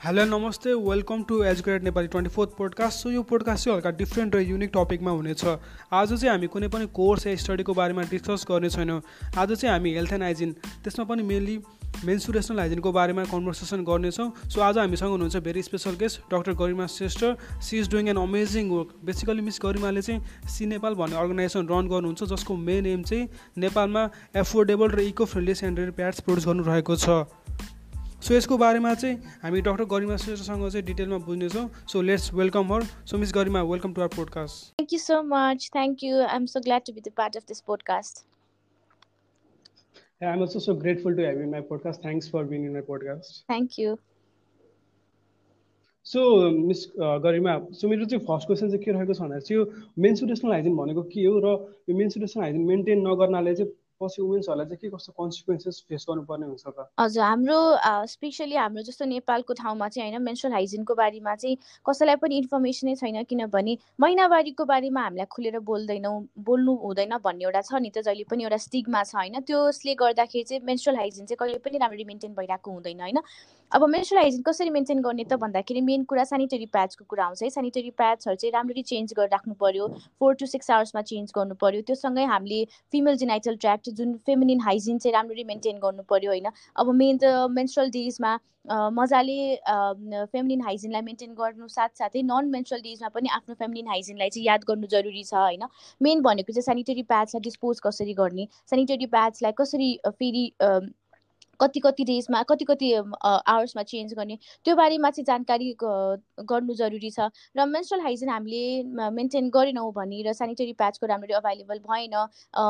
Hello नमस्ते welcome to educated Nepali twenty fourth podcast so यो podcast चाहिँ हल्का डिफ्रेन्ट र युनिक टपिकमा हुनेछ। आज चाहिँ हामी कुनै पनि कोर्स या स्टडीको बारेमा डिस्कस गर्ने छैनौँ। आज चाहिँ हामी हेल्थ एन्ड हाइजिन त्यसमा पनि मेनली मेन्सुरेसनल हाइजिनको बारेमा कन्भर्सेसन गर्नेछौँ। सो आज हामीसँग हुनुहुन्छ very special guest doctor Garima Shrestha. She is doing an amazing work basically miss गरिमाले चाहिँ सी नेपाल भन्ने अर्गनाइजेसन रन गर्नुहुन्छ जसको मेन एम चाहिँ नेपालमा एफोर्डेबल र eco friendly sanitary pads produce गर्नु रहेको छ। सो यसको बारेमा चाहिँ हामी डक्टर गरिमा श्रेष्ठसँग चाहिँ डिटेलमा बुझ्नेछौँ so let's welcome her so miss Garima welcome to our podcast Thank you so much. Thank you. I'm so glad to be the part of this podcast. I'm also so grateful to have you in my podcast. Thanks for being in my podcast. Thank you. So miss Garima so मेरो चाहिँ first question चाहिँ के रहेको छ भन्दा चाहिँ यो मेन्सुरेसनल hygiene भनेको के हो र यो मेन्सुरेसनल हाइजिन मेन्टेन नगर्नाले चाहिँ पछि वुमेन्सहरूलाई चाहिँ के कस्तो कन्सिक्वेन्सेस फेस गर्नुपर्ने हुन्छ त? हजुर हाम्रो स्पेसली हाम्रो जस्तो नेपालको ठाउँमा चाहिँ होइन मेन्सुरल हाइजिनको बारेमा चाहिँ कसैलाई पनि इन्फर्मेसनै छैन किनभने महिनावारीको बारेमा हामीलाई खुलेर बोल्दैनौँ बोल्नु हुँदैन भन्ने एउटा छ नि त जहिले पनि एउटा स्टिगमा छ होइन। त्यसले गर्दाखेरि चाहिँ मेन्सुरल हाइजिन चाहिँ कहिले पनि राम्ररी मेन्टेन भइरहेको हुँदैन होइन। अब मेन्सुरल हाइजिन कसरी मेन्टेन गर्ने त भन्दाखेरि मेन कुरा सेनिटरी प्याड्सको कुरा आउँछ है। सेनिटरी प्याड्सहरू चाहिँ राम्ररी चेन्ज गरेर राख्नु पऱ्यो फोर टु सिक्स आवर्समा चेन्ज गर्नु पऱ्यो त्योसँगै हामीले फिमेल जिनाइटल ट्र्याक्ट जुन फेमिनिन हाइजिन चाहिँ राम्ररी मेन्टेन गर्नु पऱ्यो होइन। अब मेन त मेन्सुरल डेजमा मजाले फेमिनिन हाइजिनलाई मेन्टेन गर्नु साथसाथै नन मेन्सुरल डेजमा पनि आफ्नो फेमिनिन हाइजिनलाई चाहिँ याद गर्नु जरुरी छ होइन। मेन भनेको चाहिँ सेनिटरी प्याड्सलाई डिस्पोज कसरी गर्ने? सेनिटरी प्याड्सलाई कसरी फेरि कति कति डेजमा कति कति आवर्समा चेन्ज गर्ने त्यो बारेमा चाहिँ जानकारी गर्नु जरुरी छ। र मेन्सुरल हाइजिन हामीले मेन्टेन गरेनौँ भने र सेनिटरी प्याड्सको राम्ररी अभाइलेबल भएन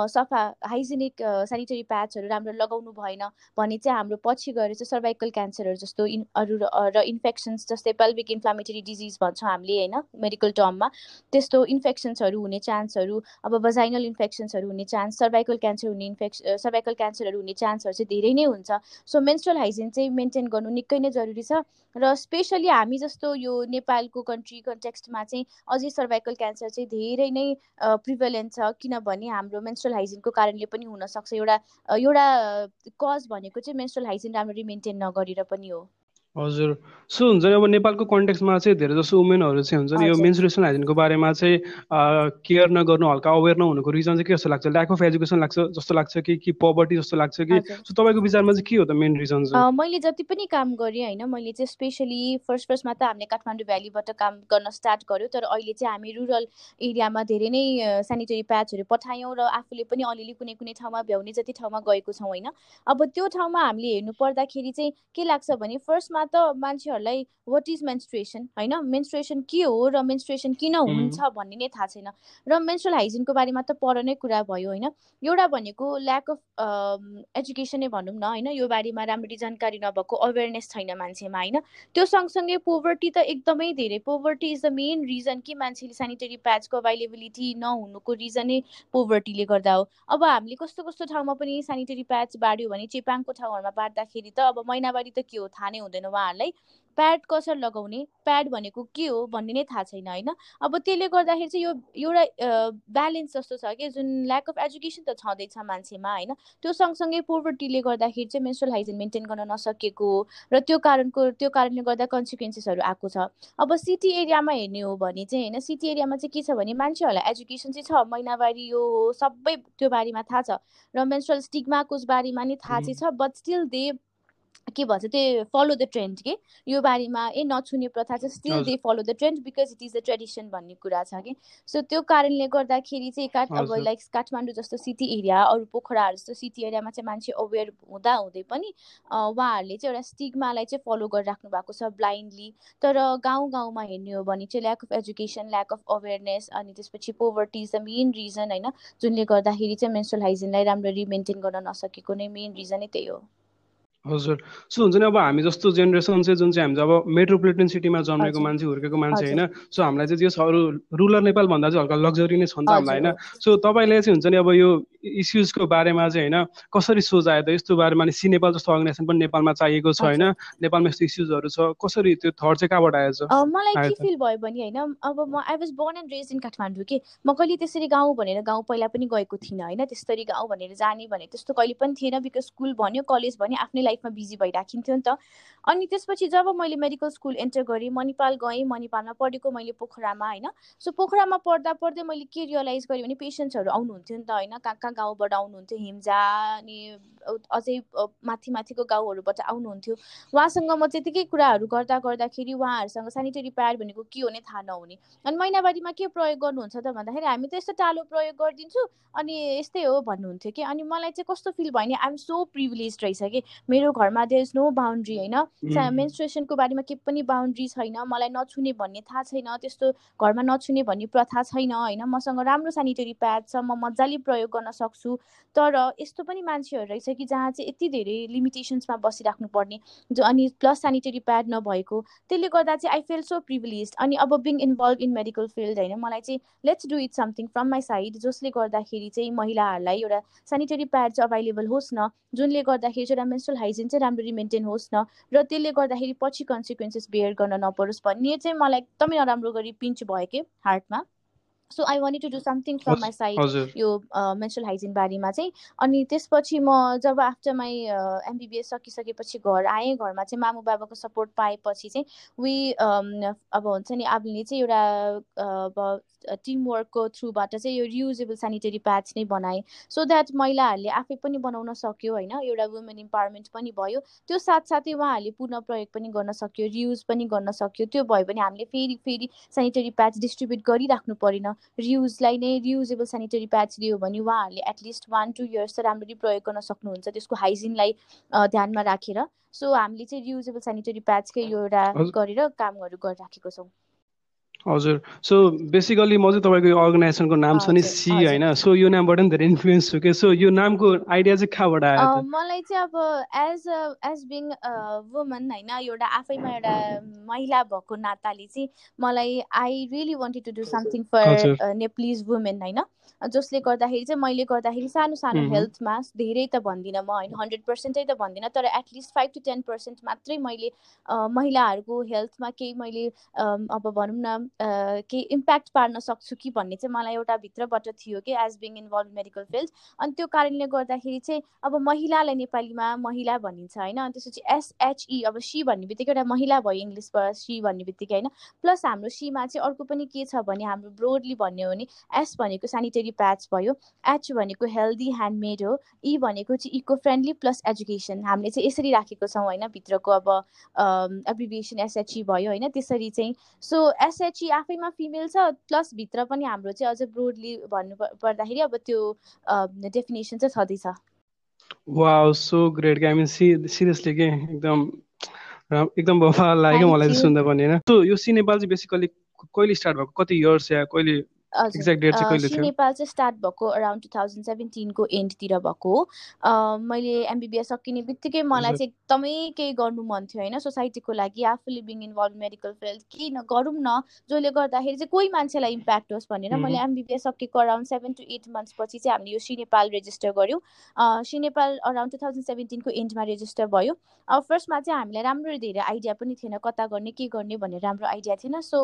सफा हाइजेनिक सेनिटरी प्याड्सहरू राम्रो लगाउनु भएन भने चाहिँ हाम्रो पछि गएर चाहिँ सर्भाइकल क्यान्सरहरू जस्तो इन अरू र इन्फेक्सन्स जस्तै पेल्भिक इन्फ्लामेटरी डिजिज भन्छौँ हामीले होइन मेडिकल टर्ममा त्यस्तो इन्फेक्सन्सहरू हुने चान्सहरू अब बजाइनल इन्फेक्सन्सहरू हुने चान्स सर्भाइकल क्यान्सर हुने इन्फेक्स सर्भाइकल क्यान्सरहरू हुने चान्सहरू चाहिँ धेरै नै हुन्छ। सो मेन्स्ट्रल हाइजिन चाहिँ मेन्टेन गर्नु निकै नै जरुरी छ र स्पेसली हामी जस्तो यो नेपालको कन्ट्री कन्टेक्स्टमा चाहिँ अझै सर्भाइकल क्यान्सर चाहिँ धेरै नै प्रिभेलेन्ट छ किनभने हाम्रो मेन्स्ट्रल हाइजिनको कारणले पनि हुनसक्छ एउटा एउटा कज भनेको चाहिँ मेन्स्ट्रल हाइजिन राम्ररी मेन्टेन नगरेर पनि हो। हजुर। सो हुन्छ नि अब नेपालको कन्टेक्समा चाहिँ धेरै जसो वुमेनहरू चाहिँ हुन्छ नि यो मेन्सुरेसन हाइजिनको बारेमा चाहिँ केयर नगर्नु हल्का अवेर नहुनुको रिजन चाहिँ के जस्तो लाग्छ? ल्याक अफ एजुकेसन लाग्छ जस्तो लाग्छ कि कि पोभर्टी जस्तो लाग्छ कि? सो तपाईँको विचारमा चाहिँ के हो त मेन रिजन चाहिँ? मैले जति पनि काम गरेँ होइन मैले चाहिँ स्पेसली फर्स्ट फर्स्टमा त हामीले काठमाडौँ भ्यालीबाट काम गर्न स्टार्ट गर्यो तर अहिले चाहिँ हामी रुरल एरियामा धेरै नै सेनिटरी प्याड्सहरू पठायौँ र आफूले पनि अलिअलि कुनै कुनै ठाउँमा भ्याउने जति ठाउँमा गएको छौँ होइन। अब त्यो ठाउँमा हामीले हेर्नु पर्दाखेरि चाहिँ के लाग्छ भने फर्स्टमा त मान्छेहरूलाई वाट इज मेन्स्ट्रुएसन होइन? मेन्स्ट्रुएसन के हो र मेन्स्ट्रुएसन किन हुन्छ भन्ने नै थाहा छैन। र मेन्स्ट्रुअल हाइजिनको बारेमा त पर नै कुरा भयो होइन? एउटा भनेको ल्याक अफ एजुकेसन नै भनौँ न होइन? यो बारेमा राम्ररी जानकारी नभएको अवेरनेस छैन मान्छेमा होइन? त्यो सँगसँगै पोभर्टी त एकदमै धेरै। Poverty is the main reason कि मान्छेले सेनिटरी प्याड्सको अभाइलेबिलिटी नहुनुको रिजनै पोभर्टीले गर्दा हो। अब हामीले कस्तो कस्तो ठाउँमा पनि सेनिटरी प्याड्स बाँड्यो भने चेपाङको ठाउँहरूमा बाँड्दाखेरि त अब महिनावारी त के हो? थाहा नै हुँदैन। उहाँहरूलाई प्याड कसरी लगाउने प्याड भनेको के हो भन्ने नै थाहा छैन होइन? अब त्यसले गर्दाखेरि चाहिँ यो एउटा ब्यालेन्स जस्तो छ कि? जुन ल्याक अफ एजुकेसन त छँदैछ मान्छेमा होइन? त्यो सँगसँगै पोभर्टीले गर्दाखेरि चाहिँ मेन्सुरल हाइजिन मेन्टेन गर्न नसकेको र त्यो कारणको त्यो कारणले गर्दा कन्सिक्वेन्सेसहरू आएको छ। अब सिटी एरियामा हेर्ने हो भने चाहिँ होइन? सिटी एरियामा चाहिँ के छ भने मान्छेहरूलाई एजुकेसन चाहिँ छ महिनावारी यो हो सबै त्यो बारेमा थाहा छ र मेन्सुरल स्टिगमाको बारेमा नै थाहा चाहिँ छ बट स्टिल दे के भन्छ त्यो फलो द ट्रेन्ड के? यो बारेमा ए नछुने प्रथा चाहिँ still they follow the trend because it is the tradition भन्ने कुरा छ कि? सो त्यो कारणले गर्दाखेरि चाहिँ काठ अब लाइक काठमाडौँ जस्तो सिटी एरिया अरू पोखराहरू जस्तो सिटी एरियामा चाहिँ मान्छे अवेर हुँदा हुँदै पनि उहाँहरूले चाहिँ एउटा स्टिगमालाई चाहिँ फलो गरिराख्नु भएको छ ब्लाइन्डली तर गाउँ गाउँमा हेर्ने हो भने चाहिँ lack of education lack of awareness अनि त्यसपछि poverty is the main reason होइन? जुनले गर्दाखेरि चाहिँ मेन्सुरल हाइजिनलाई राम्ररी मेन्टेन गर्न नसकेको नै मेन रिजनै त्यही हो। हजुर। सो हुन्छ नि अब हामी जस्तो जेनेरेसन चाहिँ जुन चाहिँ हामी अब मेट्रोपोलिटन सिटीमा जन्मेको मान्छे हुर्केको मान्छे होइन सो हामीलाई चाहिँ जे छ अरू रुरल नेपाल भन्दा चाहिँ हल्का लग्जरी नै छ नि त हामीलाई होइन। सो तपाईँले चाहिँ हुन्छ नि अब यो इस्युजको बारेमा चाहिँ होइन कसरी सोच आयो त यस्तो बारेमा सी नेपाल जस्तो अर्गनाइजेसन पनि नेपालमा चाहिएको छ होइन नेपालमा यस्तो इस्युजहरू छ कसरी त्यो थट चाहिँ कहाँबाट आएछ मलाई के फिल भयो भने होइन अब म I was born and raised in Kathmandu कि? म कहिले त्यसरी गाउँ भनेर गाउँ पहिला पनि गएको थिइनँ होइन त्यसरी गाउँ भनेर जाने भने त्यस्तो कहिले पनि थिएन बिकज स्कुल भन्यो कलेज भन्यो आफ्नै लाइफ लाइफमा बिजी भइराखिन्थ्यो नि त। अनि त्यसपछि जब मैले मेडिकल स्कुल एन्टर गरेँ मणिपाल गएँ मणिपालमा पढेको मैले पोखरामा होइन। सो पोखरामा पढ्दा पढ्दै मैले के रियलाइज गरेँ भने पेसेन्ट्सहरू आउनुहुन्थ्यो नि त होइन कहाँ गाउँबाट आउनुहुन्थ्यो हिम्जा अनि अझै माथि माथिको गाउँहरूबाट आउनुहुन्थ्यो। उहाँसँग म त्यतिकै कुराहरू गर्दा गर्दाखेरि उहाँहरूसँग सेनिटरी प्याड भनेको के हो नै थाहा नहुने। अनि महिनावारीमा के प्रयोग गर्नुहुन्छ त भन्दाखेरि हामी त यस्तो टालो प्रयोग गरिदिन्छु अनि यस्तै हो भन्नुहुन्थ्यो कि। अनि मलाई चाहिँ कस्तो फिल भयो भने आइएम सो प्रिभिलेज रहेछ कि। मेरो घरमा देयर इज नो बााउन्ड्री होइन? मेन्सुरेसनको बारेमा के पनि बााउन्ड्री छैन। मलाई नछुने भन्ने थाहा छैन। त्यस्तो घरमा नछुने भन्ने प्रथा छैन होइन? मसँग राम्रो सेनिटरी प्याड छ। म मजाले प्रयोग गर्न सक्छु। तर यस्तो पनि मान्छेहरू रहेछ कि जहाँ चाहिँ यति धेरै लिमिटेसन्समा बसिराख्नु पर्ने जो अनि प्लस सेनिटरी प्याड नभएको त्यसले गर्दा चाहिँ आई फिल सो प्रिभिलेज अनि अब being involved in medical field होइन मलाई चाहिँ let's do it something from my side जसले गर्दाखेरि चाहिँ महिलाहरूलाई एउटा सेनिटरी प्याड चाहिँ अभाइलेबल होस् न जुनले गर्दाखेरि चाहिँ एउटा मेन्सुरल हाइजिन चाहिँ राम्ररी मेन्टेन होस् न र त्यसले गर्दाखेरि पछि कन्सिक्वेन्सेस बेयर गर्न नपरोस् भन्ने चाहिँ मलाई एकदमै नराम्रो गरी पिन्च भयो कि हार्टमा so I want to do something from my side यो मेन्सुरल हाइजिन बारेमा चाहिँ। अनि त्यसपछि म जब आफ्टर माई एमबिबिएस सकिसकेपछि घर आएँ घरमा चाहिँ मामु बाबाको सपोर्ट पाएपछि चाहिँ वी अब हुन्छ नि आफूले चाहिँ एउटा टिमवर्कको थ्रुबाट चाहिँ यो रियुजेबल सेनिटरी प्याड्स नै बनाएँ। सो द्याट महिलाहरूले आफै पनि बनाउन सक्यो होइन? एउटा वुमेन इम्पावरमेन्ट पनि भयो। त्यो साथसाथै उहाँहरूले पुनः प्रयोग पनि गर्न सक्यो रियुज पनि गर्न सक्यो। त्यो भयो भने हामीले फेरि फेरि सेनिटरी प्याड्स डिस्ट्रिब्युट गरिराख्नु परेन। रियुजलाई नै रियुजेबल सेनिटरी प्याड्स दियो भने उहाँहरूले एटलिस्ट वान टू इयर्स त राम्ररी प्रयोग गर्न सक्नुहुन्छ। त्यसको हाइजिनलाई ध्यानमा राखेर। सो हामीले चाहिँ रियुजेबल सेनिटरी प्याड्सकै यो एउटा गरेर कामहरू गरिराखेको छौँ। हजुर। सो बेसिकली म चाहिँ तपाईँको यो अर्गनाइजेसनको नाम छ नि सी होइन सो यो नामबाट नि धेरै इन्फ्लुएन्स छु कि सो यो नामको आइडिया चाहिँ कहाँबाट आयो मलाई चाहिँ अब एज एज बिङ वुमन होइन एउटा आफैमा एउटा महिला भएको नाताले चाहिँ मलाई I really wanted to do something for Nepalese women होइन। जसले गर्दाखेरि चाहिँ मैले गर्दाखेरि सानो सानो हेल्थमा धेरै त भन्दिनँ म होइन हन्ड्रेड पर्सेन्टै त भन्दिनँ तर at least five to ten percent मात्रै मैले महिलाहरूको हेल्थमा केही मैले अब भनौँ न केही इम्प्याक्ट पार्न सक्छु कि भन्ने चाहिँ मलाई एउटा भित्रबाट थियो कि as being involved medical field अनि त्यो कारणले गर्दाखेरि चाहिँ अब महिलालाई नेपालीमा महिला भनिन्छ होइन। अनि त्यसपछि एसएचई अब सी भन्ने बित्तिकै एउटा महिला भयो इङ्ग्लिसबाट सी भन्ने बित्तिकै होइन। प्लस हाम्रो सीमा चाहिँ अर्को पनि के छ भने हाम्रो ब्रोडली भन्ने हो भने एस भनेको सेनिटरी प्याड्स भयो एच भनेको हेल्दी ह्यान्डमेड हो ई भनेको चाहिँ इको फ्रेन्डली प्लस एजुकेसन हामीले चाहिँ यसरी राखेको छौँ होइन भित्रको अब एब्रिभिएसन एसएचई भयो होइन त्यसरी चाहिँ। सो एसएचई आफैमा फिमेल छ प्लस भित्र पनि हाम्रो चाहिँ अझ ब्रोडली भन्नु पर्दाखेरि अब त्यो डेफिनेसन चाहिँ छँदैछ। वा so great I mean seriously के एकदम एकदम बफाल लाग्यो मलाई सुन्दा पनि होइन? सो यो सी नेपाल चाहिँ बेसिकली कहिले स्टार्ट भएको? कति इयर्स या कहिले नेपाल चाहिँ स्टार्ट भएको अराउन्ड टु थाउजन्ड सेभेन्टिनको एन्डतिर भएको। हो मैले एमबिबिएस सकिने बित्तिकै मलाई चाहिँ एकदमै केही गर्नु मन थियो होइन? सोसाइटीको लागि आफूले बिङ इन्भल्भ मेडिकल फिल्ड केही न गरौँ न जसले गर्दाखेरि चाहिँ कोही मान्छेलाई इम्प्याक्ट होस् भनेर मैले एमबिबिएस सकेको around seven to eight months पछि चाहिँ हामीले यो सी नेपाल रेजिस्टर गऱ्यौँ। She Nepal around two thousand सेभेन्टिनको एन्डमा रेजिस्टर भयो। अब फर्स्टमा चाहिँ हामीलाई राम्रो धेरै आइडिया पनि थिएन कता गर्ने के गर्ने भन्ने राम्रो आइडिया थिएन। सो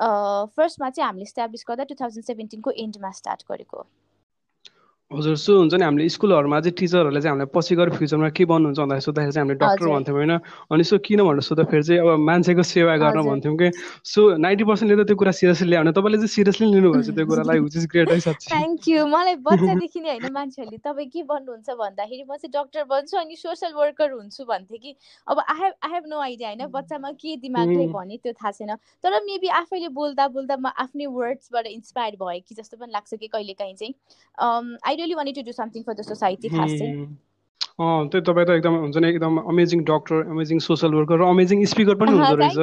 फर्स्टमा चाहिँ हामीले इस्टाब्लिस गर्दा टु थाउजन्ड सेभेन्टिनको एन्डमा स्टार्ट गरेको। हजुर सो हुन्छ नि हामीले स्कुलहरूमा चाहिँ टिचरहरूले चाहिँ हामीलाई पछि गएर फ्युचरमा के बन्नुहुन्छ भन्दाखेरि सोद्धाखेरि चाहिँ हामीले डक्टर भन्थ्यौँ होइन? अनि सो किन भनेर सोद्धाखेरि चाहिँ अब मान्छेको सेवा गर्न भन्थ्यौँ कि? सो नाइन्टी पर्सेन्टले त त्यो कुरा सिरियसली ल्याउने तपाईँले चाहिँ सिरियसली लिनुभएको त्यो कुरालाई विच इज ग्रेट है साँच्ची थ्याङ्क यू मलाई बच्चादेखि नै होइन मान्छेहरूले तपाईँ के बन्नुहुन्छ भन्दाखेरि म चाहिँ डक्टर बन्छु अनि सोसियल वर्कर हुन्छु भन्थेँ कि। अब I have I have no idea होइन बच्चामा के दिमागले भने त्यो थाहा छैन। तर मेबी आफैले बोल्दा बोल्दा म आफ्नै वर्ड्सबाट इन्सपायर भएँ कि जस्तो पनि लाग्छ कि कहिलेकाहीँ चाहिँ। I really wanted to do something for the society खास चाहिँ त्यही तपाईँ त एकदम हुन्छ नि एकदम amazing doctor amazing social worker र अमेजिङ स्पिकर पनि हुँदो रहेछ।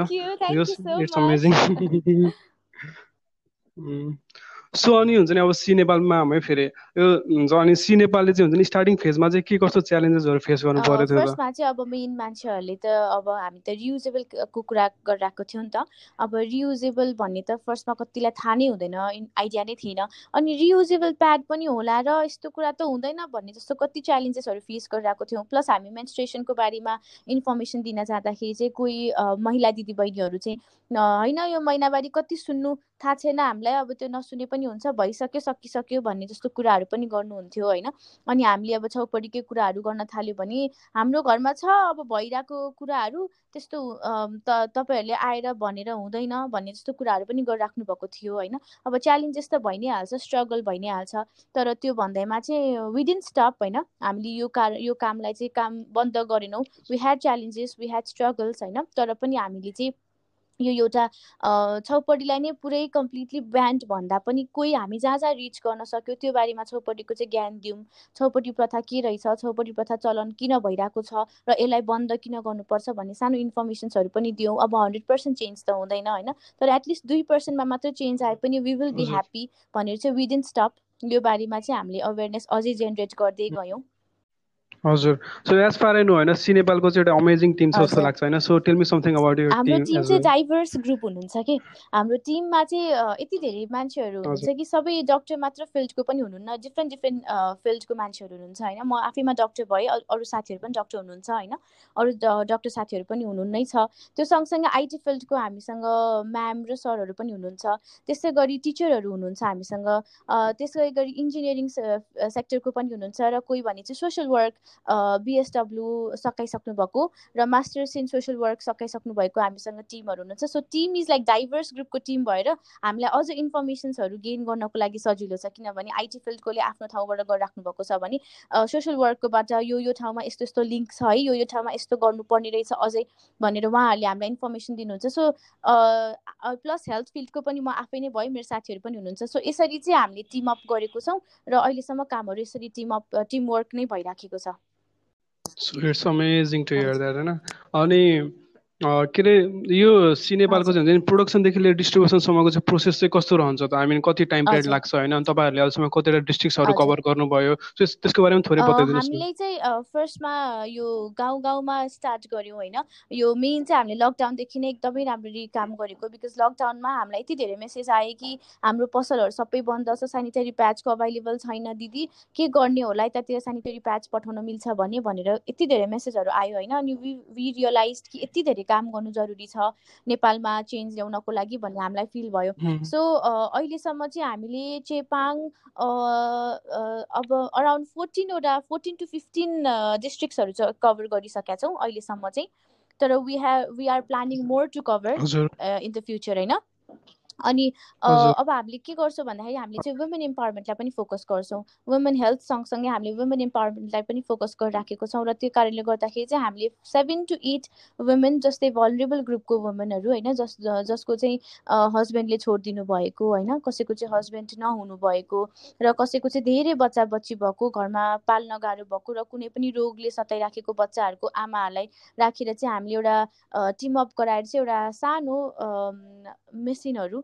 सो अनि हुन्छ नि अब सी नेपालमा हामी फेरि। यो हुन्छ अनि सी नेपालले चाहिँ हुन्छ नि स्टार्टिङ फेजमा चाहिँ के कस्तो च्यालेन्जेसहरू फेस गर्नु पर्यो थियो फर्स्टमा चाहिँ अब मेन मान्छेहरूले त अब हामी त रियुजेबलको कुरा गरिरहेको थियौँ नि त। अब रियुजेबल भन्ने त फर्स्टमा कतिलाई थाहा नै हुँदैन आइडिया नै थिएन। अनि रियुजेबल प्याड पनि होला र यस्तो कुरा त हुँदैन भन्ने जस्तो कति च्यालेन्जेसहरू फेस गरिरहेको थियौँ। प्लस हामी मेन्स्ट्रेसनको बारेमा इन्फर्मेसन दिन जाँदाखेरि चाहिँ कोही महिला दिदीबहिनीहरू चाहिँ होइन यो महिनावारी कति सुन्नु थाहा छैन हामीलाई अब त्यो नसुने पनि हुन्छ भइसक्यो सकिसक्यो भन्ने जस्तो कुराहरू पनि गर्नुहुन्थ्यो होइन? अनि हामीले अब छौपडीकै कुराहरू गर्न थाल्यो भने हाम्रो घरमा छ अब भइरहेको कुराहरू त्यस्तो त तपाईँहरूले आएर भनेर हुँदैन भन्ने जस्तो कुराहरू पनि गरिराख्नु भएको थियो होइन? अब च्यालेन्जेस त भइ नै हाल्छ स्ट्रगल भइ नै हाल्छ तर त्यो भन्दैमा चाहिँ विदिन स्टप होइन? हामीले यो कार यो कामलाई चाहिँ काम बन्द गरेनौँ। We had challenges we had struggles होइन? तर पनि हामीले चाहिँ यो एउटा छौपडीलाई नै पुरै कम्प्लिटली ब्यान्ड भन्दा पनि कोही हामी जहाँ जहाँ रिच गर्न सक्यो त्यो बारेमा छौपडीको चाहिँ ज्ञान दिउँ। छौपडी प्रथा के रहेछ? छौपडी प्रथा चलन किन भइरहेको छ? र यसलाई बन्द किन गर्नुपर्छ भन्ने सानो इन्फर्मेसन्सहरू पनि दिउँ। अब हन्ड्रेड पर्सेन्ट चेन्ज त हुँदैन होइन? तर एटलिस्ट दुई पर्सेन्टमा मात्रै चेन्ज आए पनि वी विल बी ह्याप्पी भनेर चाहिँ विदिन स्टप। यो बारेमा चाहिँ हामीले अवेरनेस अझै जेनेरेट गर्दै गयौँ। हजुर। So as far I know होइन सी नेपालको चाहिँ एउटा अमेजिङ टिम छ जस्तो लाग्छ होइन? So tell me something about यो हाम्रो टिम चाहिँ डाइभर्स ग्रुप हुनुहुन्छ कि? हाम्रो टिममा चाहिँ यति धेरै मान्छेहरू हुनुहुन्छ कि सबै डक्टर मात्र फिल्डको पनि हुनुहुन्न डिफ्रेन्ट डिफ्रेन्ट फिल्डको मान्छेहरू हुनुहुन्छ होइन? म आफैमा डक्टर भएँ अरू साथीहरू पनि डक्टर हुनुहुन्छ होइन? अरू डक्टर साथीहरू पनि हुनुहुन्नै छ। त्यो सँगसँगै आइटी फिल्डको हामीसँग म्याम र सरहरू पनि हुनुहुन्छ। त्यस्तै गरी टिचरहरू हुनुहुन्छ हामीसँग। त्यसै गरी इन्जिनियरिङ सेक्टरको पनि हुनुहुन्छ र कोही भने चाहिँ सोसियल वर्क बिएसडब्ल्यू सकाइसक्नु भएको र मास्टर्स इन सोसियल वर्क सकाइसक्नु भएको हामीसँग टिमहरू हुनुहुन्छ। So team is like diverse ग्रुपको टिम भएर हामीलाई अझ इन्फर्मेसन्सहरू गेन गर्नको लागि सजिलो छ। किनभने आइटी फिल्डकोले आफ्नो ठाउँबाट गरिराख्नु भएको छ भने सोसियल वर्ककोबाट यो यो ठाउँमा यस्तो यस्तो लिङ्क छ है यो यो ठाउँमा यस्तो गर्नुपर्ने रहेछ अझै भनेर उहाँहरूले हामीलाई इन्फर्मेसन दिनुहुन्छ। सो प्लस हेल्थ फिल्डको पनि म आफै नै भएँ मेरो साथीहरू पनि हुनुहुन्छ। सो यसरी चाहिँ हामीले टिम अप गरेको छौँ र अहिलेसम्म कामहरू यसरी टिम अप टिम वर्क नै भइराखेको छ। It's amazing to hear that होइन अनि के अरे यो सी नेपालको चाहिँ हुन्छ नि प्रोडक्सनदेखि लिएर डिस्ट्रिब्युसनसम्मको चाहिँ प्रोसेस चाहिँ कस्तो रहन्छ त? हामी कति टाइम पिरियड लाग्छ होइन? तपाईँहरूले अहिलेसम्म कतिवटा डिस्ट्रिक्टहरू कभर गर्नुभयो? त्यसको बारेमा थोरै बताइदिनुहोस् हामीले चाहिँ फर्स्टमा यो गाउँ गाउँमा स्टार्ट गऱ्यौँ होइन? यो मेन चाहिँ हामीले लकडाउनदेखि नै एकदमै राम्ररी काम गरेको बिकज लकडाउनमा हामीलाई यति धेरै मेसेज आयो कि हाम्रो पसलहरू सबै बन्द छ सेनिटरी प्याचको अभाइलेबल छैन दिदी। के गर्ने होला? यतातिर सेनिटरी प्याच पठाउन मिल्छ भने भनेर यति धेरै मेसेजहरू आयो होइन? अनि वी वी रियलाइज कि यति धेरै काम गर्नु जरुरी छ नेपालमा चेन्ज ल्याउनको लागि भन्ने हामीलाई फिल भयो। सो अहिलेसम्म चाहिँ हामीले चेपाङ अब अराउन्ड फोर्टिनवटा फोर्टिन टु फिफ्टिन डिस्ट्रिक्ट्सहरू चाहिँ कभर गरिसकेका छौँ अहिलेसम्म चाहिँ। तर we have we are planning more to cover in the future होइन? अनि अब हामीले के गर्छौँ भन्दाखेरि हामीले चाहिँ वुमेन इम्पावरमेन्टलाई पनि फोकस गर्छौँ। वुमेन हेल्थ सँगसँगै हामीले वुमेन इम्पावरमेन्टलाई पनि फोकस गरिराखेको छौँ र त्यो कारणले गर्दाखेरि चाहिँ हामीले सेभेन टु एट वुमेन जस्तै भलरेबल ग्रुपको वुमेनहरू होइन जस जसको चाहिँ हस्बेन्डले छोडिदिनु भएको होइन कसैको चाहिँ हस्बेन्ड नहुनु भएको र कसैको चाहिँ धेरै बच्चा बच्ची भएको घरमा पाल्न गाह्रो भएको र कुनै पनि रोगले सताइराखेको बच्चाहरूको आमाहरूलाई राखेर चाहिँ हामीले एउटा टिम अप गराएर चाहिँ एउटा सानो मेसिनहरू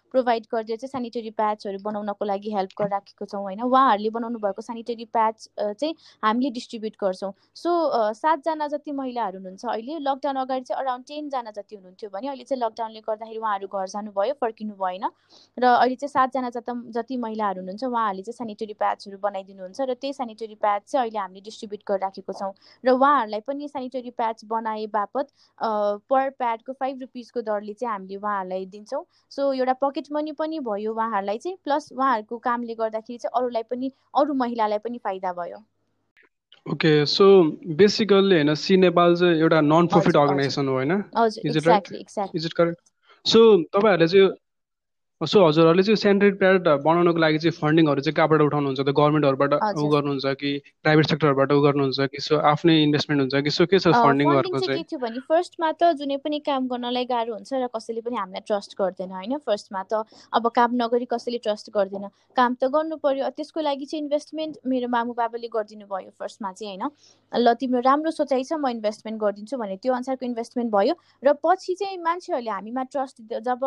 प्रोभाइड गरिदिएर चाहिँ सेनिटरी प्याड्सहरू बनाउनको लागि हेल्प गरिराखेको छौँ होइन? उहाँहरूले बनाउनु भएको सेनिटरी प्याड्स चाहिँ हामीले डिस्ट्रिब्युट गर्छौँ। सो सातजना जति महिलाहरू हुनुहुन्छ अहिले लकडाउन अगाडि चाहिँ अराउन्ड टेनजना जति हुनुहुन्थ्यो भने अहिले चाहिँ लकडाउनले गर्दाखेरि उहाँहरू घर जानुभयो फर्किनु भएन। र अहिले चाहिँ सातजना जता जति महिलाहरू हुनुहुन्छ उहाँहरूले चाहिँ सेनिटरी प्याड्सहरू बनाइदिनुहुन्छ र त्यही सेनिटरी प्याड चाहिँ अहिले हामीले डिस्ट्रिब्युट गरिराखेको छौँ। र उहाँहरूलाई पनि सेनिटरी प्याड्स बनाए बापत पर प्याडको फाइभ रुपिसको दरले चाहिँ हामीले उहाँहरूलाई दिन्छौँ। सो एउटा पकेट पकेट मनी पनि भयो उहाँहरूलाई चाहिँ प्लस उहाँहरूको कामले गर्दाखेरि चाहिँ अरूलाई पनि अरू महिलालाई पनि फाइदा भयो। ओके सो बेसिकल्ली होइन सी नेपाल चाहिँ एउटा नन प्रफिट अर्गनाइजेसन हो होइन? सो तपाईँहरूले चाहिँ सो हजुरहरूले चाहिँ सेन्ट्रेट प्याड बनाउनको लागि चाहिँ फन्डिङहरू चाहिँ कहाँबाट उठाउनुहुन्छ? त गभर्मेन्टहरूबाट उ गर्नुहुन्छ कि प्राइभेट सेक्टरबाट उ गर्नुहुन्छ कि सो आफ्नै इन्भेस्टमेन्ट हुन्छ कि सो के छ फन्डिङहरूको चाहिँ के थियो भने फर्स्टमा त जुनै पनि काम गर्नलाई गाह्रो हुन्छ र कसैले पनि हामीलाई ट्रस्ट गर्दैन होइन? फर्स्टमा त अब काम नगरी कसैले ट्रस्ट गर्दैन। काम त गर्नु पर्यो। त्यसको लागि चाहिँ इन्भेस्टमेन्ट मेरो मामु बाबाले गरिदिनु भयो फर्स्टमा चाहिँ होइन? ल तिम्रो राम्रो सोचाइ छ म इन्भेस्टमेन्ट गरिदिन्छु भने त्यो अनुसारको इन्भेस्टमेन्ट भयो। र पछि चाहिँ मान्छेहरूले हामीमा ट्रस्ट जब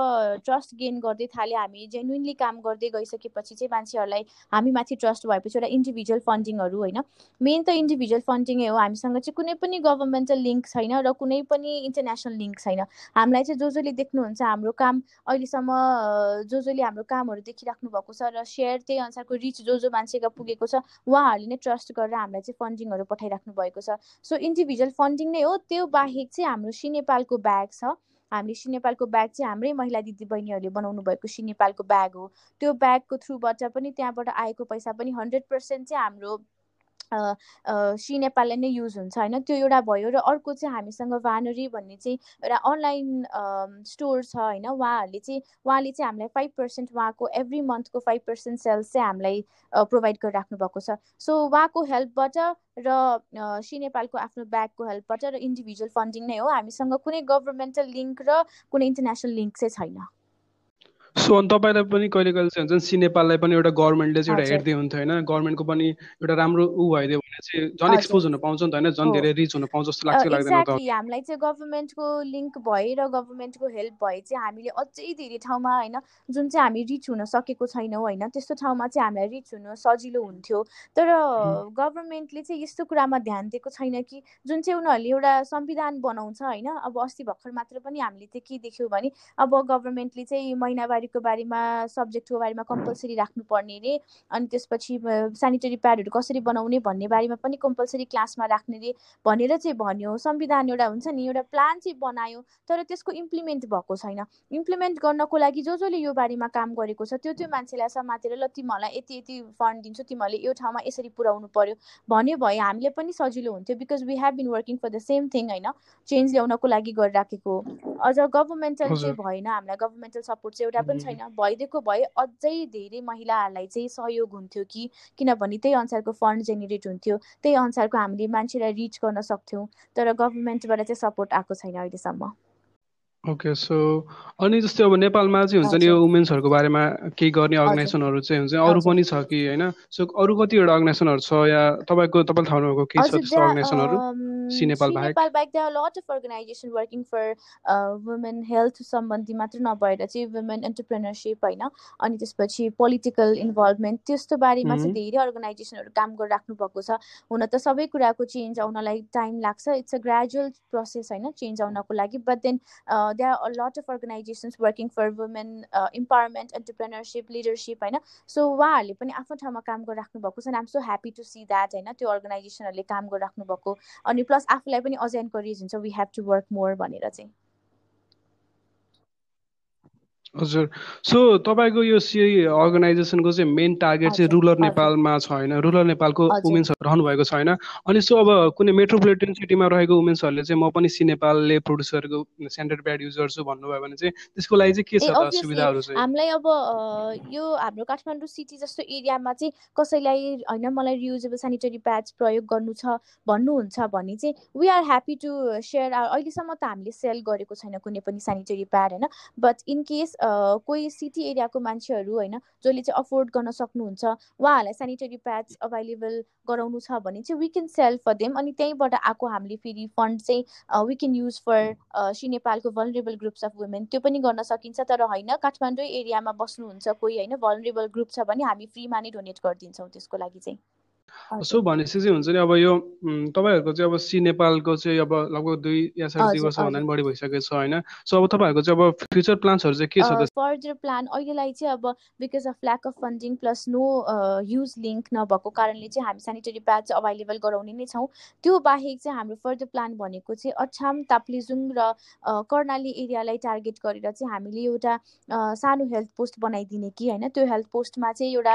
ट्रस्ट गेन गर्दै थाल्यो थाले हामी जेन्युनली काम गर्दै गइसकेपछि चाहिँ मान्छेहरूलाई हामीमाथि ट्रस्ट भएपछि एउटा इन्डिभिजुअल फन्डिङहरू होइन? मेन त इन्डिभिजुअल फन्डिङै हो। हामीसँग चाहिँ कुनै पनि गभर्मेन्टल लिङ्क छैन र कुनै पनि इन्टरनेसनल लिङ्क छैन। हामीलाई चाहिँ जो जसले देख्नुहुन्छ हाम्रो काम अहिलेसम्म जो जसले हाम्रो कामहरू देखिराख्नु भएको छ र सेयर त्यही अनुसारको रिच जो जो मान्छेका पुगेको छ उहाँहरूले नै ट्रस्ट गरेर हामीलाई चाहिँ फन्डिङहरू पठाइराख्नु भएको छ। सो इन्डिभिजुअल फन्डिङ नै हो। त्यो बाहेक चाहिँ हाम्रो सी नेपालको ब्याग छ। हामीले सी नेपालको ब्याग चाहिँ हाम्रै महिला दिदी बहिनीहरूले बनाउनु भएको सी नेपालको ब्याग हो। त्यो ब्यागको थ्रुबाट पनि त्यहाँबाट आएको पैसा पनि हन्ड्रेड पर्सेन्ट चाहिँ हाम्रो सी नेपाललाई नै युज हुन्छ होइन? त्यो एउटा भयो र अर्को चाहिँ हामीसँग भानरी भन्ने चाहिँ एउटा अनलाइन स्टोर छ होइन? उहाँहरूले चाहिँ उहाँले चाहिँ हामीलाई फाइभ पर्सेन्ट उहाँको एभ्री मन्थको फाइभ पर्सेन्ट सेल्स चाहिँ हामीलाई प्रोभाइड गरिराख्नु भएको छ। सो उहाँको हेल्पबाट र सी नेपालको आफ्नो ब्यागको हेल्पबाट र इन्डिभिजुअल फन्डिङ नै हो। हामीसँग कुनै गभर्मेन्टल लिङ्क र कुनै इन्टरनेसनल लिङ्क चाहिँ छैन। सो अनि तपाईँलाई पनि कहिले कहिले चाहिँ हुन्छ सी नेपाललाई पनि एउटा गभर्मेन्टले चाहिँ एउटा हेर्दै हुन्थ्यो होइन? गभर्मेन्टको पनि एउटा राम्रो ऊ भइदियो भने चाहिँ झन् एक्सपोज हुन पाउँछ नि त होइन? झन् धेरै रिच हुन पाउँछ जस्तो लाग्छ लाग्दैन हामीलाई चाहिँ गभर्मेन्टको लिङ्क भए र गभर्मेन्टको हेल्प भए चाहिँ हामीले अझै धेरै ठाउँमा होइन जुन चाहिँ हामी रिच हुन सकेको छैनौँ होइन त्यस्तो ठाउँमा चाहिँ हामीलाई रिच हुन सजिलो हुन्थ्यो। तर गभर्मेन्टले चाहिँ यस्तो कुरामा ध्यान दिएको छैन कि जुन चाहिँ उनीहरूले एउटा संविधान बनाउँछ होइन अब अस्ति भर्खर मात्र पनि हामीले चाहिँ के देख्यौँ भने अब गभर्मेन्टले चाहिँ महिनावारी बिमारीको बारेमा सब्जेक्टको बारेमा कम्पलसरी राख्नुपर्ने रे। अनि त्यसपछि सेनिटरी प्याडहरू कसरी बनाउने भन्ने बारेमा पनि कम्पलसरी क्लासमा राख्ने रे भनेर चाहिँ भन्यो। संविधान एउटा हुन्छ नि एउटा प्लान चाहिँ बनायो तर त्यसको इम्प्लिमेन्ट भएको छैन। इम्प्लिमेन्ट गर्नको लागि जो जसले यो बारेमा काम गरेको छ त्यो त्यो मान्छेलाई समातेर ल तिमीहरूलाई यति यति फन्ड दिन्छु तिमीहरूले यो ठाउँमा यसरी पुऱ्याउनु पर्यो। भन्यो भए हामीले पनि सजिलो हुन्थ्यो because we have been working for the same thing होइन? चेन्ज ल्याउनको लागि गरिराखेको अझ गभर्मेन्टल चाहिँ भएन हामीलाई। गभर्मेन्टल सपोर्ट चाहिँ एउटा पनि छैन। भइदिएको भए अझै धेरै महिलाहरूलाई चाहिँ सहयोग हुन्थ्यो कि किनभने त्यही अनुसारको फन्ड जेनेरेट हुन्थ्यो। त्यही अनुसारको हामीले मान्छेलाई रिच गर्न सक्थ्यौँ तर गभर्मेन्टबाट चाहिँ सपोर्ट आएको छैन अहिलेसम्म। ओके सो अनि जस्तै अब नेपालमा चाहिँ हुन्छ नि यो वुमेन्सहरूको बारेमा केही गर्ने अर्गनाइजेसनहरू चाहिँ हुन्छ अरू पनि छ कि होइन? सो अरू कतिवटा अर्गनाइजेसनहरू छ या तपाईँको तपाईँले थाहा भएको केही छ त्यस्तो अर्गनाइजेसनहरू सी नेपाल बाहेक नेपाल बाहेक there lot of organization working for women health सम्बन्धी मात्र नभएर चाहिँ वुमेन एन्टरप्रेनरसिप होइन अनि त्यसपछि पोलिटिकल इन्भल्भमेन्ट त्यस्तो बारेमा चाहिँ धेरै अर्गनाइजेसनहरू काम गरिराख्नु भएको छ। हुन त सबै कुराको चेन्ज आउनलाई टाइम लाग्छ। इट्स अ ग्रेजुअल प्रोसेस होइन चेन्ज आउनको लागि। But then there are a lot of working for women uh, empowerment entrepreneurship leadership होइन? सो उहाँहरूले पनि आफ्नो ठाउँमा काम गरिराख्नु भएको छ आम so happy to see that होइन? त्यो अर्गनाइजेसनहरूले काम गरिराख्नु भएको अनि प्लस आफूलाई पनि अझै इन्करेज हुन्छ we have to work more भनेर चाहिँ। हजुर। सो तपाईँको यो सी अर्गनाइजेसनको चाहिँ मेन टार्गेट चाहिँ रुरल नेपालमा छ होइन रुरल नेपालको वुमेन्सहरू रहनु भएको छ होइन अनि सो अब कुनै मेट्रोपोलिटन सिटीमा रहेको वुमेन्सहरूले चाहिँ म पनि सी नेपालले प्रड्युस गरेको सेन्टर प्याड युज गर्छु भन्नुभयो भने चाहिँ त्यसको लागि चाहिँ के छ त सुविधाहरू चाहिँ? हामीलाई अब यो हाम्रो काठमाडौँ सिटी जस्तो एरियामा चाहिँ कसैलाई होइन मलाई रियुजेबल सेनिटरी प्याड्स प्रयोग गर्नु छ भन्नुहुन्छ भने चाहिँ we are happy to share अहिलेसम्म त हामीले सेल गरेको छैन कुनै पनि सेनिटरी प्याड होइन? बट इन केस कोही सिटी एरियाको मान्छेहरू होइन जसले चाहिँ अफोर्ड गर्न सक्नुहुन्छ उहाँहरूलाई सेनिटरी प्याड्स अभाइलेबल गराउनु छ भने चाहिँ we can sell for them अनि त्यहीँबाट आएको हामीले फेरि फन्ड चाहिँ we can use for C नेपालको भलरेबल ग्रुप्स अफ वुमेन त्यो पनि गर्न सकिन्छ तर होइन काठमाडौँ एरियामा बस्नुहुन्छ कोही होइन भलरेबल ग्रुप छ भने हामी फ्रीमा नै डोनेट गरिदिन्छौँ त्यसको लागि चाहिँ। सो भनेपछि चाहिँ हुन्छ नि अब यो तपाईँहरूको चाहिँ अब सी नेपालको चाहिँ अब लगभग दुई या साढे दुई वर्ष भन्दा पनि बढी भइसकेको छ होइन? सो अब तपाईँहरूको चाहिँ अब फ्युचर प्लान्सहरू चाहिँ के छ फर्दर प्लान अहिलेलाई चाहिँ अब because of lack of funding plus no use link नभएको कारणले चाहिँ हामी सेनिटरी प्याड चाहिँ अभाइलेबल गराउने नै छौँ। त्यो बाहेक चाहिँ हाम्रो फर्दर प्लान भनेको चाहिँ अछाम ताप्लेजुङ र कर्णाली एरियालाई टार्गेट गरेर चाहिँ हामीले एउटा सानो हेल्थ पोस्ट बनाइदिने कि होइन? त्यो हेल्थ पोस्टमा चाहिँ एउटा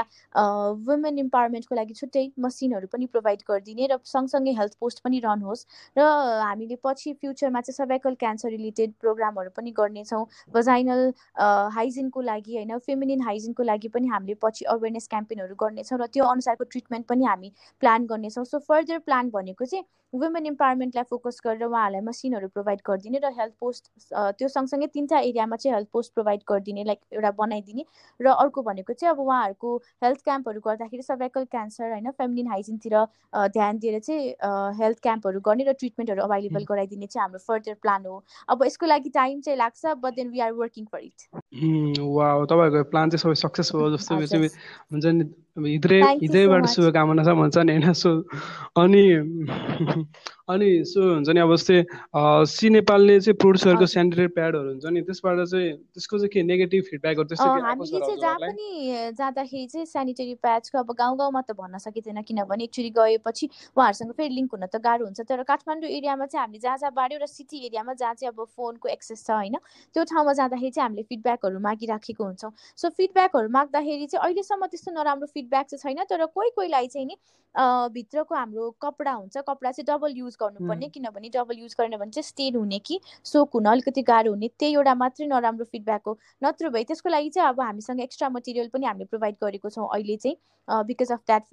वुमेन इम्पावरमेन्टको लागि छुट्टै मसिनहरू पनि प्रोभाइड गरिदिने र सँगसँगै हेल्थ पोस्ट पनि रन होस् र हामीले पछि फ्युचरमा चाहिँ सर्भाइकल क्यान्सर रिलेटेड प्रोग्रामहरू पनि गर्नेछौँ। भजाइनल हाइजिनको लागि होइन फेमिनिन हाइजिनको लागि पनि हामीले पछि अवेरनेस क्याम्पेनहरू गर्नेछौँ र त्यो अनुसारको ट्रिटमेन्ट पनि हामी प्लान गर्नेछौँ। सो फर्दर प्लान भनेको चाहिँ वुमेन इम्पावरमेन्टलाई फोकस गरेर उहाँहरूलाई मसिनहरू प्रोभाइड गरिदिने र हेल्थ पोस्ट त्यो सँगसँगै तिनवटा एरियामा चाहिँ हेल्थ पोस्ट प्रोभाइड गरिदिने लाइक एउटा बनाइदिने। र अर्को भनेको चाहिँ अब उहाँहरूको हेल्थ क्याम्पहरू गर्दाखेरि सर्भाइकल क्यान्सर होइन फेमिलिन हाइजिनतिर ध्यान दिएर चाहिँ हेल्थ क्याम्पहरू गर्ने र ट्रिटमेन्टहरू अभाइलेबल गराइदिने चाहिँ हाम्रो फर्दर प्लान हो। अब यसको लागि टाइम चाहिँ लाग्छ but then we are working for it वा तपाईँहरूको प्लान चाहिँ सबै सक्सेस भयो जस्तो हुन्छ नि। हिजै हिजैबाट शुभकामना छ भन्छ नि होइन? सो अनि अनि सो हुन्छ नि अब जस्तै सी नेपालले चाहिँ प्रोड्युसरको सेनिटरी प्याडहरू हुन्छ नि त्यसबाट चाहिँ त्यसको चाहिँ के नेगेटिभ फिडब्याकहरू त्यस्तो हामीले चाहिँ जहाँ पनि जाँदाखेरि चाहिँ सेनिटरी प्याडको अब गाउँ गाउँमा त भन्न सकिँदैन किनभने एकचोटि गएपछि उहाँहरूसँग फेरि लिङ्क हुन त गाह्रो हुन्छ तर काठमाडौँ एरियामा चाहिँ हामीले जहाँ जहाँ बाढ्यो र सिटी एरियामा जहाँ चाहिँ अब फोनको एक्सेस छ होइन त्यो ठाउँमा जाँदाखेरि चाहिँ हामीले फिडब्याकहरू मागिराखेको हुन्छौँ। सो फिडब्याकहरू माग्दाखेरि चाहिँ अहिलेसम्म त्यस्तो नराम्रो फिडब्याक चाहिँ छैन तर कोही कोहीलाई चाहिँ नि भित्रको हाम्रो कपडा हुन्छ कपडा चाहिँ डबल युज गर्नुपर्ने किनभने डबल युज गरेन भने चाहिँ स्टेन हुने कि सोक हुन अलिकति गाह्रो हुने त्यही एउटा मात्रै नराम्रो फिडब्याक हो। नत्र भए त्यसको लागि चाहिँ अब हामीसँग एक्स्ट्रा मटेरियल पनि हामीले प्रोभाइड गरेको छौँ अहिले चाहिँ बिकज अफ द्याट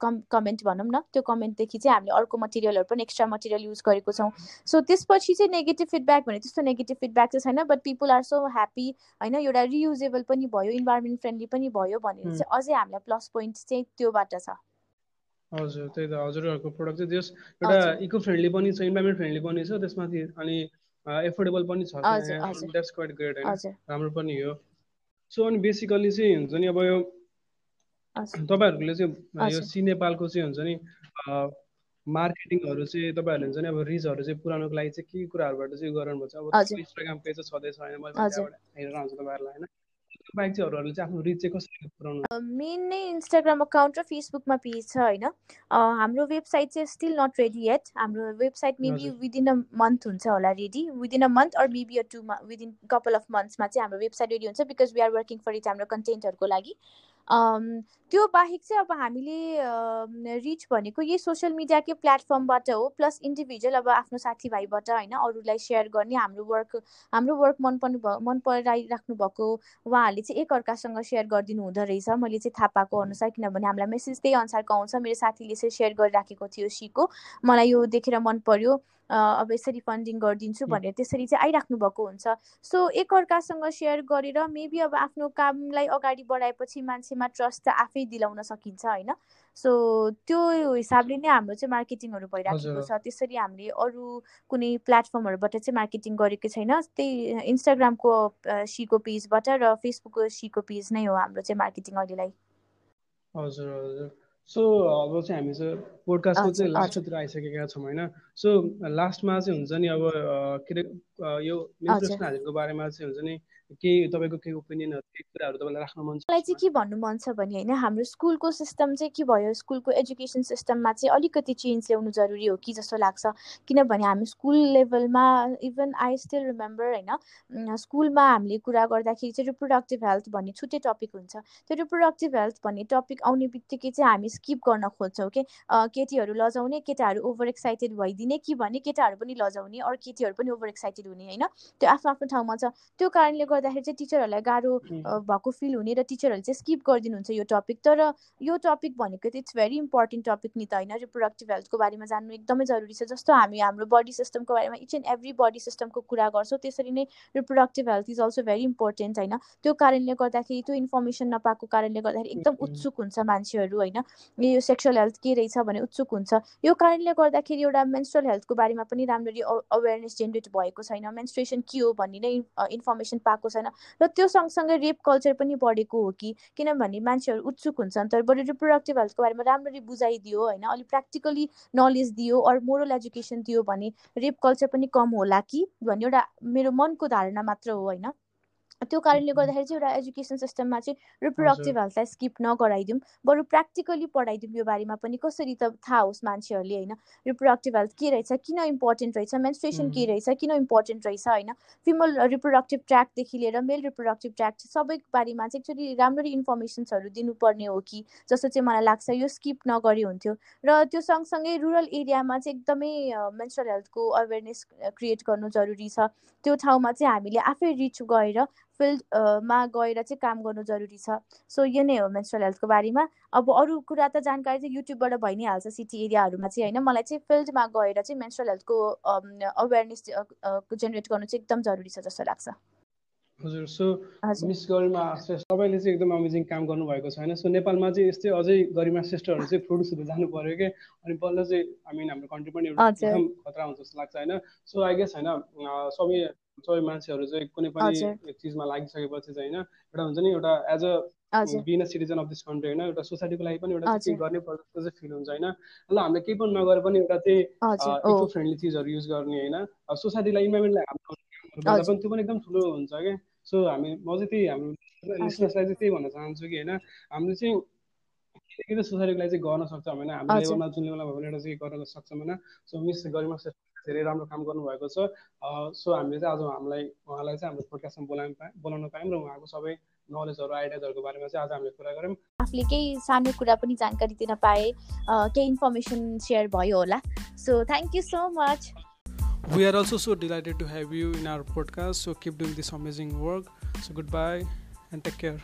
कम कमेन्ट भनौँ न त्यो कमेन्टदेखि चाहिँ हामीले अर्को मटेरियलहरू पनि एक्स्ट्रा मटेरियल युज गरेको छौँ। सो त्यसपछि चाहिँ नेगेटिभ फिडब्याक भने त्यस्तो नेगेटिभ फिडब्याक चाहिँ छैन but people are so happy होइन एउटा रियुजेबल पनि भयो इन्भाइरोमेन्ट फ्रेन्डली पनि भयो भनेर चाहिँ अझै हामीलाई प्लस पोइन्ट चाहिँ त्योबाट छ। हजुर त्यही त हजुरहरूको प्रोडक्ट चाहिँ त्यस एउटा इको फ्रेन्डली पनि छ इन्भाइरोमेन्ट फ्रेन्डली पनि छ त्यसमाथि अनि एफोर्डेबल पनि छ द्याट्स क्वाइट ग्रेट होइन। राम्रो पनि हो। सो अनि बेसिकली चाहिँ हुन्छ नि अब यो तपाईँहरूले चाहिँ यो सी नेपालको चाहिँ हुन्छ नि मार्केटिङहरू चाहिँ तपाईँहरूले हुन्छ नि अब रिचहरू चाहिँ पुऱ्याउनुको लागि चाहिँ के कुराहरूबाट चाहिँ गर्नुभएको छ? अब इन्स्टाग्राम पेज छँदैछ होइन। मैले हेरेर आउँछु तपाईँहरूलाई होइन। मेन नै इन्स्टाग्राम अकाउन्ट र फेसबुकमा पेज छ होइन? हाम्रो वेबसाइट चाहिँ स्टिल नट रेडी एट हाम्रो website maybe within a month हुन्छ होला ready within a month or maybe a two within couple of मन्थ्समा चाहिँ हाम्रो वेबसाइट रेडी हुन्छ because we are working for it हाम्रो कन्टेन्टहरूको लागि. त्यो बाहेक चाहिँ अब हामीले रिच भनेको यही सोसियल मिडियाकै प्लेटफर्मबाट हो प्लस इन्डिभिजुअल अब आफ्नो साथीभाइबाट होइन अरूलाई सेयर गर्ने हाम्रो वर्क हाम्रो वर्क मन पर्नु भयो मन पराइराख्नु भएको उहाँहरूले चाहिँ एकअर्कासँग सेयर गरिदिनु हुँदो रहेछ। मैले चाहिँ थाहा पाएको अनुसार किनभने हामीलाई मेसेज त्यही अनुसारको आउँछ। मेरो साथीले चाहिँ सेयर गरिराखेको थियो सिको मलाई यो देखेर मन पर्यो। अब यसरी फन्डिङ गरिदिन्छु भनेर त्यसरी चाहिँ आइराख्नु भएको हुन्छ। सो एकअर्कासँग सेयर गरेर मेबी अब आफ्नो कामलाई अगाडि बढाएपछि मान्छेमा ट्रस्ट त आफै दिलाउन सकिन्छ होइन? सो त्यो हिसाबले नै हाम्रो चाहिँ मार्केटिङहरू भइराखेको छ। त्यसरी हामीले अरू कुनै प्लेटफर्महरूबाट चाहिँ मार्केटिङ गरेको छैन। त्यही इन्स्टाग्रामको सीको पेजबाट र फेसबुकको सीको पेज नै हो हाम्रो चाहिँ मार्केटिङ अहिलेलाई। हजुर हजुर। सो अब चाहिँ हामी चाहिँ पोडकास्टको चाहिँ लास्टतिर आइसकेका छौँ होइन? सो लास्टमा चाहिँ हुन्छ नि अब के अरे यो मेन्सुरेसन बारेमा चाहिँ हुन्छ नि के तपाईँको के ओपिनियनहरू के कुराहरू तपाईँलाई राख्न मन छ? मलाई चाहिँ के भन्नु मन छ भने होइन हाम्रो स्कुलको सिस्टम चाहिँ के भयो? स्कुलको एजुकेसन सिस्टममा चाहिँ अलिकति चेन्ज ल्याउनु जरुरी हो कि जस्तो लाग्छ? किनभने हामी स्कुल लेभलमा इभन आई स्टिल रिमेम्बर होइन स्कुलमा हामीले कुरा गर्दाखेरि चाहिँ रिप्रोडक्टिभ हेल्थ भन्ने छुट्टै टपिक हुन्छ। त्यो रिप्रोडक्टिभ हेल्थ भन्ने टपिक आउने बित्तिकै चाहिँ हामी स्किप गर्न खोज्छौँ कि केटीहरू लजाउने केटाहरू ओभर एक्साइटेड भइदिने कि भने केटाहरू पनि लजाउने अरू केटीहरू पनि ओभर एक्साइटेड हुने होइन? त्यो आफ्नो आफ्नो ठाउँमा छ। त्यो कारणले गर्दाखेरि चाहिँ टिचरहरूलाई गाह्रो भएको फिल हुने र टिचरहरूले चाहिँ स्किप गरिदिनुहुन्छ यो टपिक तर यो टपिक भनेको चाहिँ इट्स भेरी इम्पोर्टेन्ट टपिक नि त होइन? रिप्रोडक्टिभ हेल्थको बारेमा जान्नु एकदमै जरुरी छ। जस्तो हामी हाम्रो बडी सिस्टमको बारेमा इच एन्ड एभ्री बडी सिस्टमको कुरा गर्छौँ त्यसरी नै reproductive health is also very important होइन? त्यो कारणले गर्दाखेरि त्यो इन्फर्मेसन नपाएको कारणले गर्दाखेरि एकदम उत्सुक हुन्छ मान्छेहरू होइन? यो सेक्सुअल हेल्थ के रहेछ भने उत्सुक हुन्छ। यो कारणले गर्दाखेरि एउटा मेन्स्ट्रल हेल्थको बारेमा पनि राम्ररी अवेरनेस जेनेरेट भएको छैन। मेन्स्ट्रेसन के हो भन्ने नै इन्फर्मेसन पाएको छैन। र त्यो सँगसँगै रेप कल्चर पनि बढेको हो कि? किनभने मान्छेहरू उत्सुक हुन्छन्। तर बरु रिप्रोडक्टिभ हेल्थको बारेमा राम्ररी बुझाइदियो होइन? अलिक प्र्याक्टिकली नलेज दियो अरू मोरल एजुकेसन दियो भने रेप कल्चर पनि कम होला कि? भन्ने एउटा मेरो मनको धारणा मात्र हो होइन? त्यो कारणले गर्दाखेरि चाहिँ एउटा एजुकेसन सिस्टममा चाहिँ रिप्रोडक्टिभ हेल्थलाई स्किप नगराइदिउँ। बरु प्र्याक्टिकली पढाइदिउँ यो बारेमा पनि। कसरी त थाहा होस् मान्छेहरूले होइन? रिप्रोडक्टिभ हेल्थ के रहेछ? किन इम्पोर्टेन्ट रहेछ? मेन्स्ट्रेसन के रहेछ? किन इम्पोर्टेन्ट रहेछ? होइन? फिमेल रिप्रोडक्टिभ ट्र्याकदेखि लिएर मेल रिप्रोडक्टिभ ट्र्याक सबै बारेमा चाहिँ एक्चुली राम्ररी इन्फर्मेसन्सहरू दिनुपर्ने हो कि? जस्तो चाहिँ मलाई लाग्छ यो स्किप नगरे हुन्थ्यो। र त्यो सँगसँगै रुरल एरियामा चाहिँ एकदमै मेन्स्ट्रल हेल्थको अवेरनेस क्रिएट गर्नु जरुरी छ। त्यो ठाउँमा चाहिँ हामीले आफै रिच गएर फिल्डमा गएर चाहिँ काम गर्नु जरुरी छ। सो यो नै हो मेन्स्ट्रल हेल्थको बारेमा। अब अरू कुरा त जानकारी चाहिँ युट्युबबाट भइ नै हाल्छ सिटी एरियाहरूमा चाहिँ होइन? मलाई चाहिँ फिल्डमा गएर चाहिँ मेन्स्ट्रल हेल्थको अवेरनेस जेनेरेट गर्नु चाहिँ एकदम जरुरी छ जस्तो लाग्छ। हजुर सो मिस गरिमा श्रेष्ठ तपाईँले चाहिँ एकदम अमेजिङ काम गर्नुभएको छ होइन? सो नेपालमा चाहिँ यस्तै अझै गरिमा श्रेष्ठहरू चाहिँ प्रोड्युसहरू जानु पऱ्यो कि? अनि बल्ल चाहिँ आई मिन हाम्रो कन्ट्री पनि एकदम खतरा हुन्छ जस्तो लाग्छ होइन? सो आई गेस होइन सबै सबै मान्छेहरू चाहिँ कुनै पनि चिजमा लागिसकेपछि चाहिँ होइन एउटा हुन्छ नि एउटा as a being citizen of this country होइन? एउटा सोसाइटीको लागि पनि एउटा केही गर्ने पर्छ जस्तो चाहिँ फिल हुन्छ होइन? ल हामीले केही पनि नगरे पनि एउटा चाहिँ इको फ्रेन्डली चिजहरू युज गर्ने होइन? सोसाइटीलाई इन्भाइरोमेन्टलाई हाम्रो पनि त्यो पनि एकदम ठुलो हुन्छ क्या। सो हामी म चाहिँ त्यही हाम्रो लिसनर्सलाई चाहिँ त्यही भन्न चाहन्छु कि होइन हामीले चाहिँ के चाहिँ सोसाइटीको लागि चाहिँ गर्न सक्छौँ होइन। हाम्रो लेभलमा जुन लेभलमा भयो एउटा चाहिँ गर्न सक्छौँ होइन। सो मिस गरिमा धेरै राम्रो काम गर्नुभएको छ। सो हामीले चाहिँ आज हामीलाई उहाँलाई चाहिँ हाम्रो पोडकास्टमा बोलाउनु पायौँ बोलाउन पायौँ र उहाँको सबै नलेजहरू आइडियाजहरूको बारेमा चाहिँ आज हामीले कुरा गऱ्यौँ। आफूले केही सानो कुरा पनि जानकारी दिन पाए केही इन्फर्मेसन सेयर भयो होला। So thank you so much We are also so delighted to have you in our podcast. So keep doing this amazing work. So goodbye and take care.